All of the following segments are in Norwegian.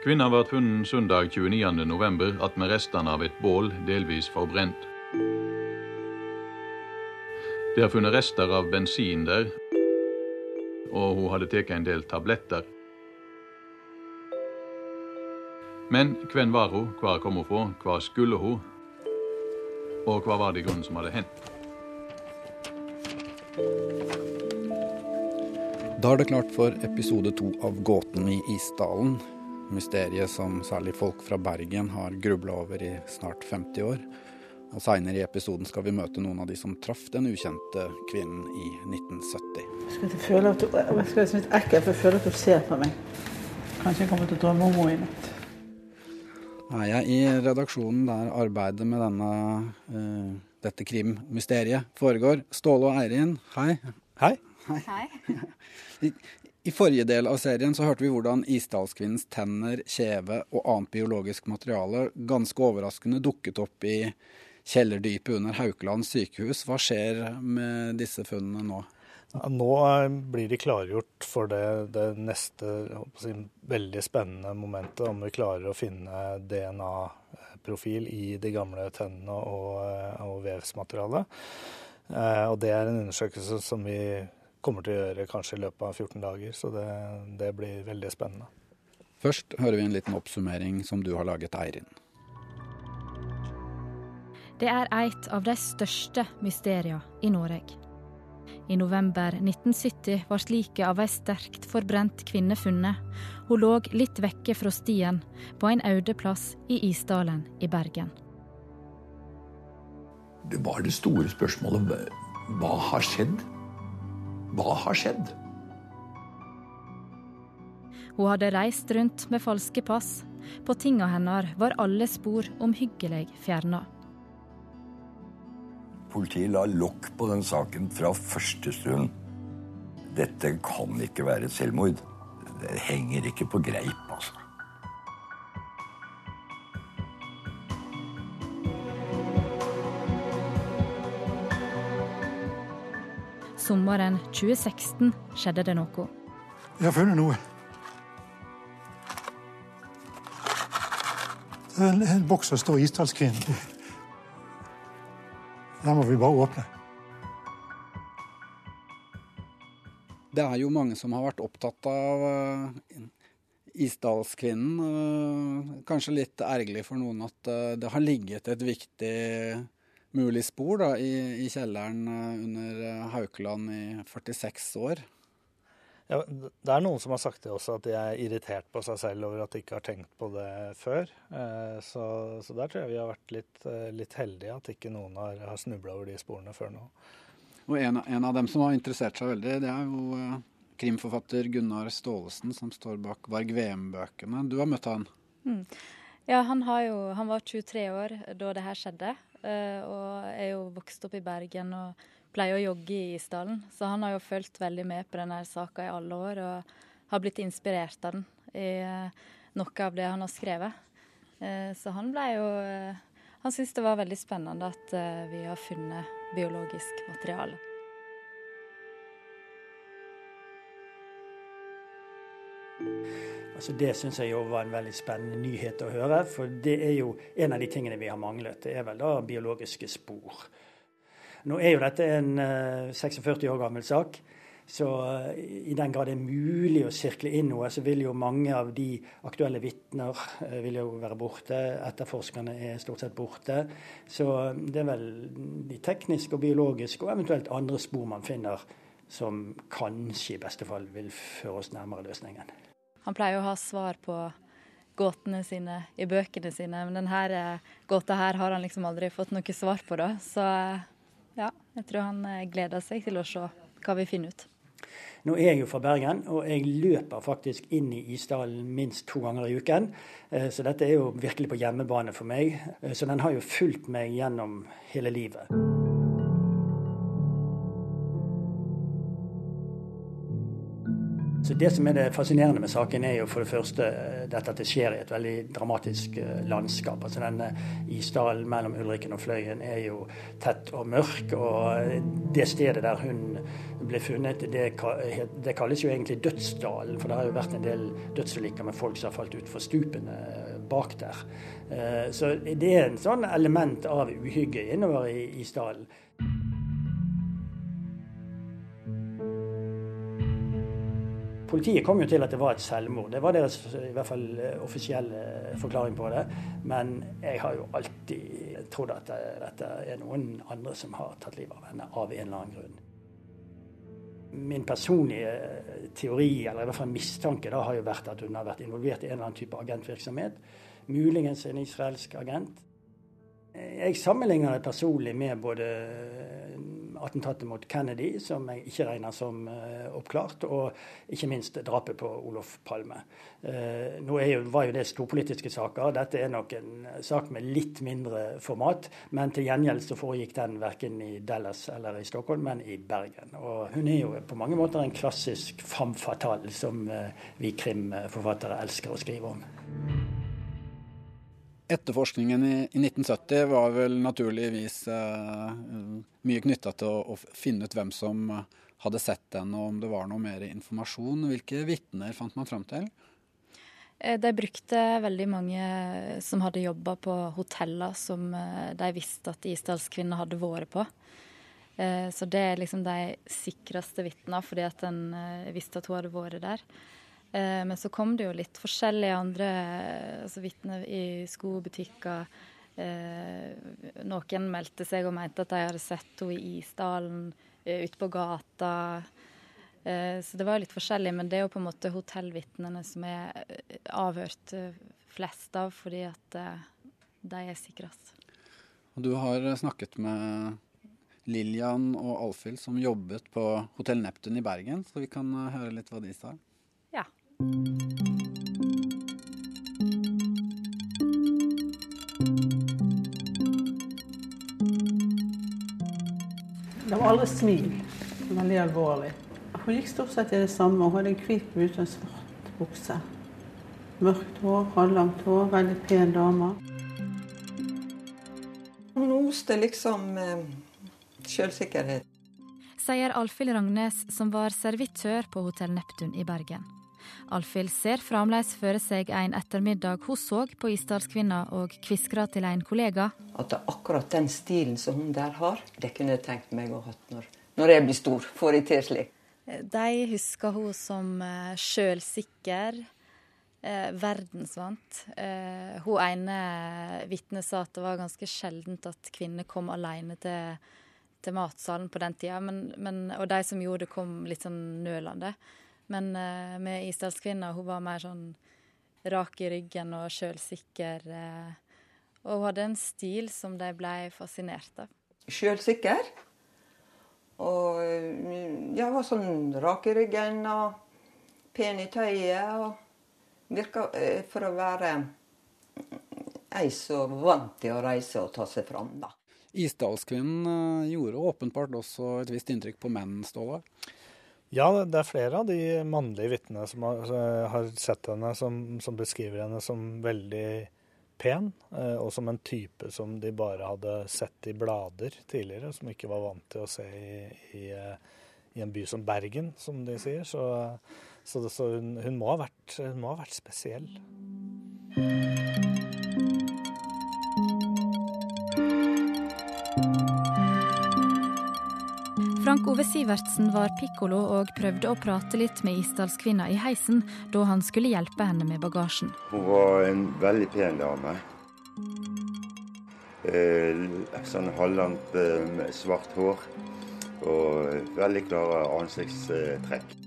Kvinna ble funnet søndag 29.11. attmed restene av et bål delvis forbrent. Det er funnet rester av bensin der, og hun hadde tatt en del tabletter. Men hvem var hun, hvor kom hun fra, hva skulle hun, og hva var det grunnen som hadde hendt? Da er det klart for episode to av Gåten i Isdalen. Mysteriet som særlig folk fra Bergen har grubla over i snart 50 år. Og Seinere i episoden skal vi møte noen av de som traff den ukjente kvinnen i 1970. Jeg skal ikke føle at du, jeg skal liksom litt ekkel, for jeg føler at du ser på meg. Kanskje jeg kommer til å drømme om henne i natt. Er jeg i redaksjonen der arbeidet med denne, uh, dette krimmysteriet foregår. Ståle og Eirin, hei. Hei. Hei. I, I forrige del av serien så hørte vi hvordan isdalskvinnens tenner, kjeve og annet biologisk materiale ganske overraskende dukket opp i kjellerdypet under Haukeland sykehus. Hva skjer med disse funnene nå? Nå blir de klargjort for det, det neste si, veldig spennende momentet, om vi klarer å finne DNA-profil i de gamle tennene og, og vevsmaterialet. Eh, og det er en undersøkelse som vi kommer til å gjøre kanskje i løpet av 14 dager, så det, det blir veldig spennende. Først hører vi en liten oppsummering som du har laget, Eirin. Det er et av de største mysteriene i Norge. I november 1970 var liket av ei sterkt forbrent kvinne funnet. Hun lå litt vekke fra stien, på en øde plass i Isdalen i Bergen. Det var det store spørsmålet. Hva har skjedd? Hva har skjedd? Hun hadde reist rundt med falske pass. På tinga hennes var alle spor omhyggelig fjerna. Politiet la lokk på den saken fra første stund. Dette kan ikke være selvmord. Det henger ikke på greip, altså. Sommeren 2016 skjedde det noe. Jeg har funnet noe. Det er en, en boks som står Isdalskvinnen. Den må vi bare åpne. Det er jo mange som har vært opptatt av uh, Isdalskvinnen. Uh, kanskje litt ergerlig for noen at uh, det har ligget et viktig mulig spor da, i, i, kjelleren eh, under eh, Haukeland i 46 år. Ja, det er noen som har sagt det også, at de er irritert på seg selv over at de ikke har tenkt på det før. Eh, så, så der tror jeg vi har vært litt, litt heldige, at ikke noen har, har snubla over de sporene før nå. Og en, en, av dem som har interessert seg veldig, det er jo krimforfatter Gunnar Staalesen, som står bak Varg VM-bøkene. Du har møtt han? Mm. Ja, han, jo, han, var 23 år da det her skjedde. Eh, og er jo vokst opp i Bergen og pleier å jogge i Isdalen. Så han har jo fulgt veldig med på denne saka i alle år og har blitt inspirert av den i eh, noe av det han har skrevet. Eh, så han ble jo Han syntes det var veldig spennende at vi har funnet biologisk materiale. Altså Det syns jeg jo var en veldig spennende nyhet å høre. For det er jo en av de tingene vi har manglet. Det er vel da biologiske spor. Nå er jo dette en 46 eh, år gammel sak. Så eh, i den grad det er mulig å sirkle inn noe, så vil jo mange av de aktuelle vitner jo være borte. Etterforskerne er stort sett borte. Så det er vel de tekniske og biologiske og eventuelt andre spor man finner, som kanskje i beste fall vil føre oss nærmere løsningen. Han pleier å ha svar på gåtene sine i bøkene sine, men denne eh, gåta her har han liksom aldri fått noe svar på, da. Så eh, ja, jeg tror han eh, gleder seg til å se hva vi finner ut. Nå er jeg jo fra Bergen, og jeg løper faktisk inn i isdalen minst to ganger i uken. Så dette er jo virkelig på hjemmebane for meg. Så den har jo fulgt meg gjennom hele livet. Så Det som er det fascinerende med saken, er jo for det første eh, dette at det skjer i et veldig dramatisk eh, landskap. Altså Denne isdalen mellom Ulriken og Fløyen er jo tett og mørk. Og det stedet der hun ble funnet, det, kalles jo egentlig Dødsdalen. For det har jo vært en del dødsulykker med folk som har falt utfor stupene bak der. Eh, så det er en sånn element av uhygge innover i isdalen. Politiet kom jo til at det var et selvmord. Det var deres i hvert fall eh, offisielle forklaring på det. Men jeg har jo alltid trodd at dette er noen andre som har tatt livet av henne av en eller annen grunn. Min personlige teori, eller i hvert fall mistanke, da, har jo vært at hun har vært involvert i en eller annen type agentvirksomhet. Muligens en israelsk agent. Jeg sammenligner det personlig med både attentatet mot Kennedy, som jeg ikke regner som uh, oppklart, og ikke minst drapet på Olof Palme. Uh, nå jo, var jo det storpolitiske saker. Dette er nok en sak med litt mindre format. Men til gjengjeld så foregikk den verken i Dallas eller i Stockholm, men i Bergen. Og hun er jo på mange måter en klassisk femme fatale, som vi krimforfattere elsker å skrive om. Etterforskningen i, i 1970 var vel naturligvis eh, mye knytta til å, å, finne ut hvem som hadde sett den, og om det var noe mer informasjon. Hvilke vitner fant man fram til? Eh, de brukte veldig mange som hadde jobba på hoteller som eh, de visste at Isdalskvinner hadde vært på. Eh, så det er liksom de sikreste vitnene, fordi at en visste at hun hadde vært der. Eh, men så kom det jo litt forskjellige andre altså vitner i skobutikker. Eh, noen meldte seg og mente at de hadde sett henne i Isdalen, eh, ute på gata. Eh, så det var litt forskjellig, men det er jo på en måte hotellvitnene som er eh, avhørt eh, flest av, fordi at de er sikrest. Du har snakket med Lillian og Alfhild som jobbet på Hotell Neptun i Bergen, så vi kan høre litt hva de sa. Det var aldri smil. Veldig alvorlig. Hun gikk stort sett i det samme. Hun hadde en hvit bluse og en svart bukse. Mørkt hår, halvlangt hår, veldig pen dame. Hun oste liksom eh, sjølsikkerhet. Sier Alfhild Ragnes, som var servitør på Hotell Neptun i Bergen. Alfhild ser fremdeles for seg en ettermiddag hun så på Isdalskvinna og kviskra til en kollega. At det er akkurat den stilen som hun der har, det kunne jeg tenkt meg å ha når, når jeg blir stor. Får jeg til slik. De husker hun som uh, sjølsikker, Eh, verdensvant. Eh, hun ene vitnet sa at det var ganske sjeldent at kvinner kom alene til, til matsalen på den tida, men, men, og de som gjorde det, kom litt sånn nølende. Men uh, med Isdalskvinna, hun var mer sånn rak i ryggen og sjølsikker. Uh, og hun hadde en stil som de ble fascinert av. Sjølsikker. Og jeg ja, var sånn rak i ryggen og pen i tøyet. Og virka uh, for å være ei som vant til å reise og ta seg fram, da. Isdalskvinnen gjorde åpenbart også et visst inntrykk på menn, Ståle? Ja, det er flere av de mannlige vitnene som har, har, sett henne, som, som, beskriver henne som veldig pen, eh, og som en type som de bare hadde sett i blader tidligere, som ikke var vant til å se i, i, eh, i en by som Bergen, som de sier. Så, så, så hun, hun, må vært, hun, må ha vært, spesiell. Frank Ove Sivertsen var pikkolo og prøvde å prate litt med Isdalskvinna i heisen da han skulle hjelpe henne med bagasjen. Hun var en veldig pen dame. Eh, sånn halvlangt svart hår og veldig klare ansiktstrekk.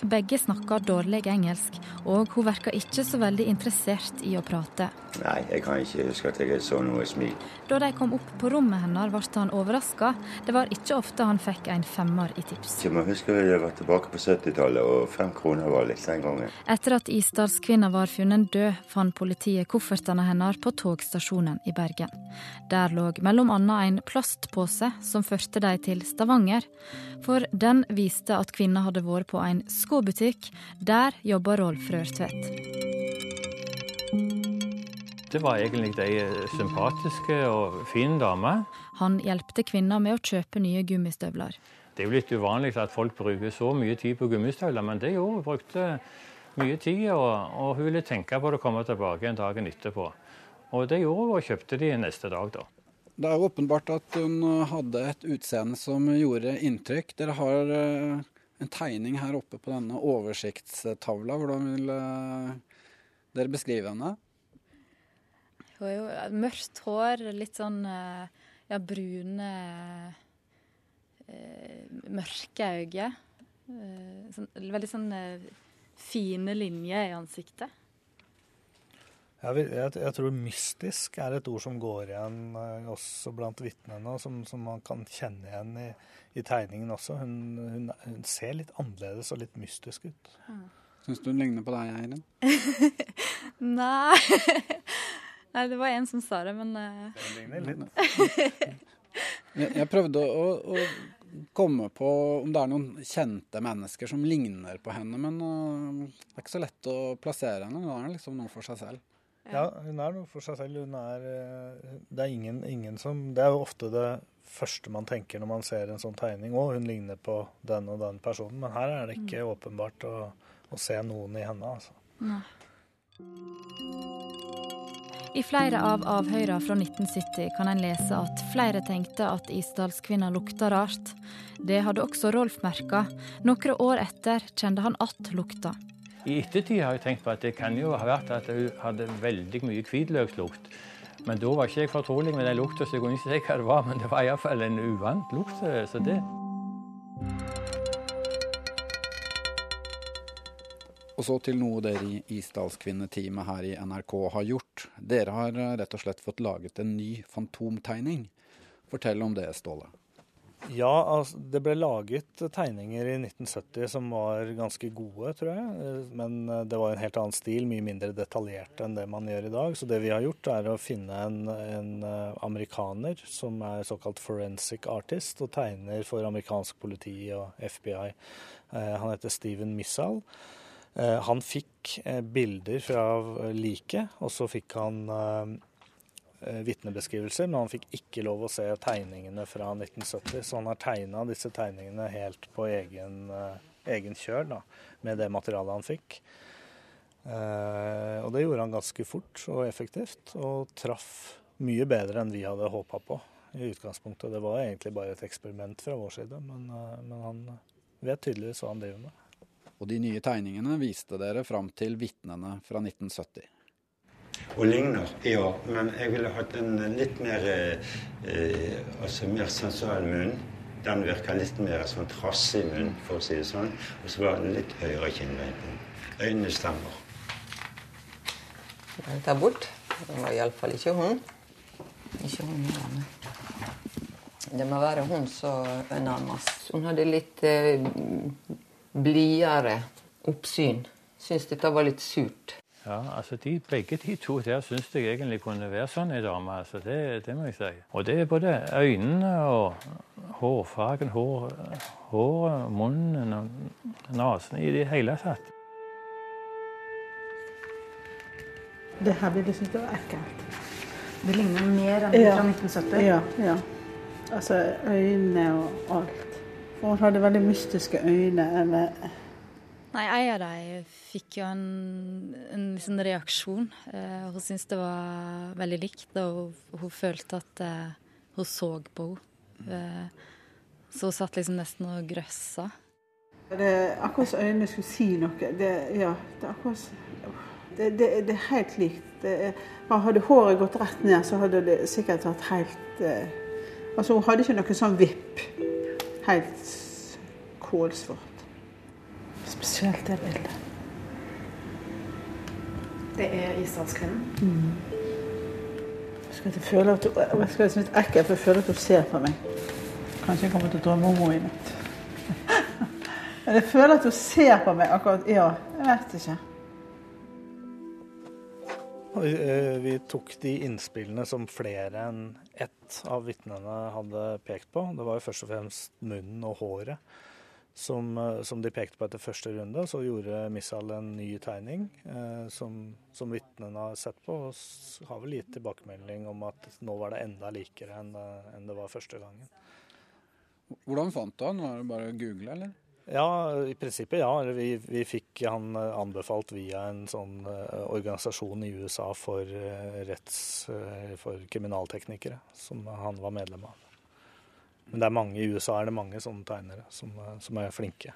Begge snakker dårlig engelsk, og hun virker ikke så veldig interessert i å prate. Nei, jeg kan ikke huske at jeg så noe smil. Da de kom opp på rommet hennes, ble han overraska. Det var ikke ofte han fikk en femmer i tips. Jeg må huske at jeg var tilbake på 70-tallet, og fem kroner var litt den gangen. Etter at Isdalskvinna var funnet død, fant politiet koffertene hennes på togstasjonen i Bergen. Der lå bl.a. en plastpose som førte dem til Stavanger. For den viste at kvinna hadde vært på en skole skobutikk. Der jobber Rolf Rørtvedt. Det var egentlig ei sympatiske og fin dame. Han hjelpte kvinner med å kjøpe nye gummistøvler. Det er jo litt uvanlig at folk bruker så mye tid på gummistøvler, men det gjorde hun. Brukte mye tid, og, og, hun ville tenke på det å komme tilbake en dagen etterpå. Og det gjorde hun, og kjøpte de neste dag, da. Det er åpenbart at hun hadde et utseende som gjorde inntrykk. Dere har eh, en tegning her oppe på denne oversiktstavla. Hvordan vil eh, dere beskrive henne? Hun har jo mørkt hår, litt sånn eh, ja, brune Mørke øyne. Sånn, veldig sånn fine linjer i ansiktet. Jeg, jeg, jeg, tror mystisk er et ord som går igjen uh, også blant vitnene, som, som, man kan kjenne igjen i, i tegningen også. Hun, hun, hun, ser litt annerledes og litt mystisk ut. Ja. Syns du hun ligner på deg, Eirin? Nei. Nei, det var en som sa det, men uh... Den ligner litt. jeg, jeg prøvde å, å komme på om det er noen kjente mennesker som ligner på henne, men uh, det er ikke så lett å plassere henne. Hun er liksom noe for seg selv. Ja, hun er noe for seg selv. Hun er uh, Det er ingen, ingen, som Det er jo ofte det første man tenker når man ser en sånn tegning. Å, hun ligner på den og den personen. Men her er det ikke mm. åpenbart å, å, se noen i henne, altså. Nei. I flere av avhørene fra 1970 kan en lese at flere tenkte at Isdalskvinna lukta rart. Det hadde også Rolf merka. Noen år etter kjente han att lukta. I ettertid har jeg tenkt på at det kan jo ha vært at hun hadde veldig mye hvitløkslukt. Men da var ikke jeg fortrolig med den lukta, så jeg kunne ikke si hva det var. Men det var iallfall en uvant lukt. så det... Og så til noe dere i Isdalskvinneteamet her i NRK har gjort. Dere har rett og slett fått laget en ny fantomtegning. Fortell om det, Ståle. Ja, altså, det ble laget tegninger i 1970 som var ganske gode, tror jeg. Men eh, det var en helt annen stil, mye mindre detaljert enn det man gjør i dag. Så det vi har gjort, er å finne en, en eh, amerikaner som er såkalt forensic artist, og tegner for amerikansk politi og FBI. Han heter Steven Missal. Eh, han fikk eh, bilder fra liket, og så fikk han eh, vitnebeskrivelser, men han fikk ikke lov å se tegningene fra 1970. Så han har tegna disse tegningene helt på egen, egen kjøl da, med det materialet han fikk. og det gjorde han ganske fort og effektivt, og traff mye bedre enn vi hadde håpa på i utgangspunktet. Det var egentlig bare et eksperiment fra vår side, men, men han vet tydeligvis hva han driver med og de nye tegningene viste dere fram til vitnene fra 1970. Og ligner, ja. Men jeg ville hatt en litt mer eh, altså mer sensuell munn. Den virker litt mer sånn trassig munn, for å si det sånn. Og så var det litt høyere kinnbein Øynene stemmer. Den tar bort. Den var iallfall ikke hun. Ikke hun hjemme. Det må være hun som nærmest. Hun hadde litt eh, blidere oppsyn. Syns dette var litt surt. Ja, altså de, Begge de to der syns jeg egentlig kunne være sånn ei dame. altså det, det, må jeg si. Og det er både øynene og hårfargen, hår, håret, munnen og nesen i det hele tatt. Det her blir liksom det var ekkelt. Det ligner mer enn det ja. fra 1970? Ja. ja. Altså øynene og alt. For hun hadde veldig mystiske øyne. eller... Nei, en av dem fikk jo en, en liksom reaksjon. Eh, hun syntes det var veldig likt, og hun, hun følte at eh, hun så på henne. Eh, så hun satt liksom nesten og grøssa. Det er akkurat som øynene skulle si noe. Det, ja, det er akkurat det, det, det, er helt likt. Er, hadde håret gått rett ned, så hadde det sikkert vært helt eh, Altså, hun hadde ikke noe sånn vipp helt kålsvart. Spesielt det bildet. Det er Isdalskvinnen? Mm. Jeg skal føle at hun, jeg skal litt ekkelt, for jeg føler at hun ser på meg. Kanskje jeg kommer til å drømme om henne i natt. Men jeg føler at hun ser på meg akkurat Ja, jeg vet ikke. Eh, vi tok de innspillene som flere enn ett av vitnene hadde pekt på. Det var jo først og fremst munnen og håret som, eh, som, de pekte på etter første runde. Så gjorde Missal en ny tegning eh, som, som vitnene har sett på, og har vel gitt tilbakemelding om at nå var det enda likere enn, det, enn det var første gangen. Hvordan fant du han? Var det bare å google, eller? Ja, i prinsippet ja. Vi, vi fikk han eh, anbefalt via en sånn organisasjon i USA for retts... For kriminalteknikere, som han var medlem av. Men det er mange, i USA er det mange sånne tegnere som, som er flinke.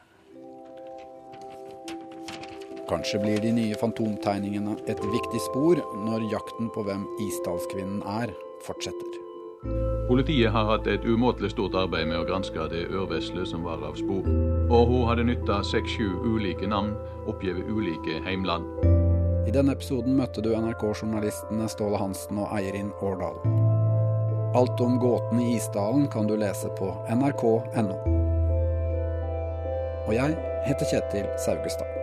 Kanskje blir de nye fantomtegningene et viktig spor når jakten på hvem Isdalskvinnen er, fortsetter. Politiet har hatt et umåtelig stort arbeid med å granske det ørvesle som var av spor. Og hun hadde nytta seks-sju ulike navn, oppgitt ulike heimland. I denne episoden møtte du NRK-journalistene Ståle Hansen og Eirin Årdal. Alt om gåten i Isdalen kan du lese på nrk.no. Og jeg heter Kjetil Saugestad.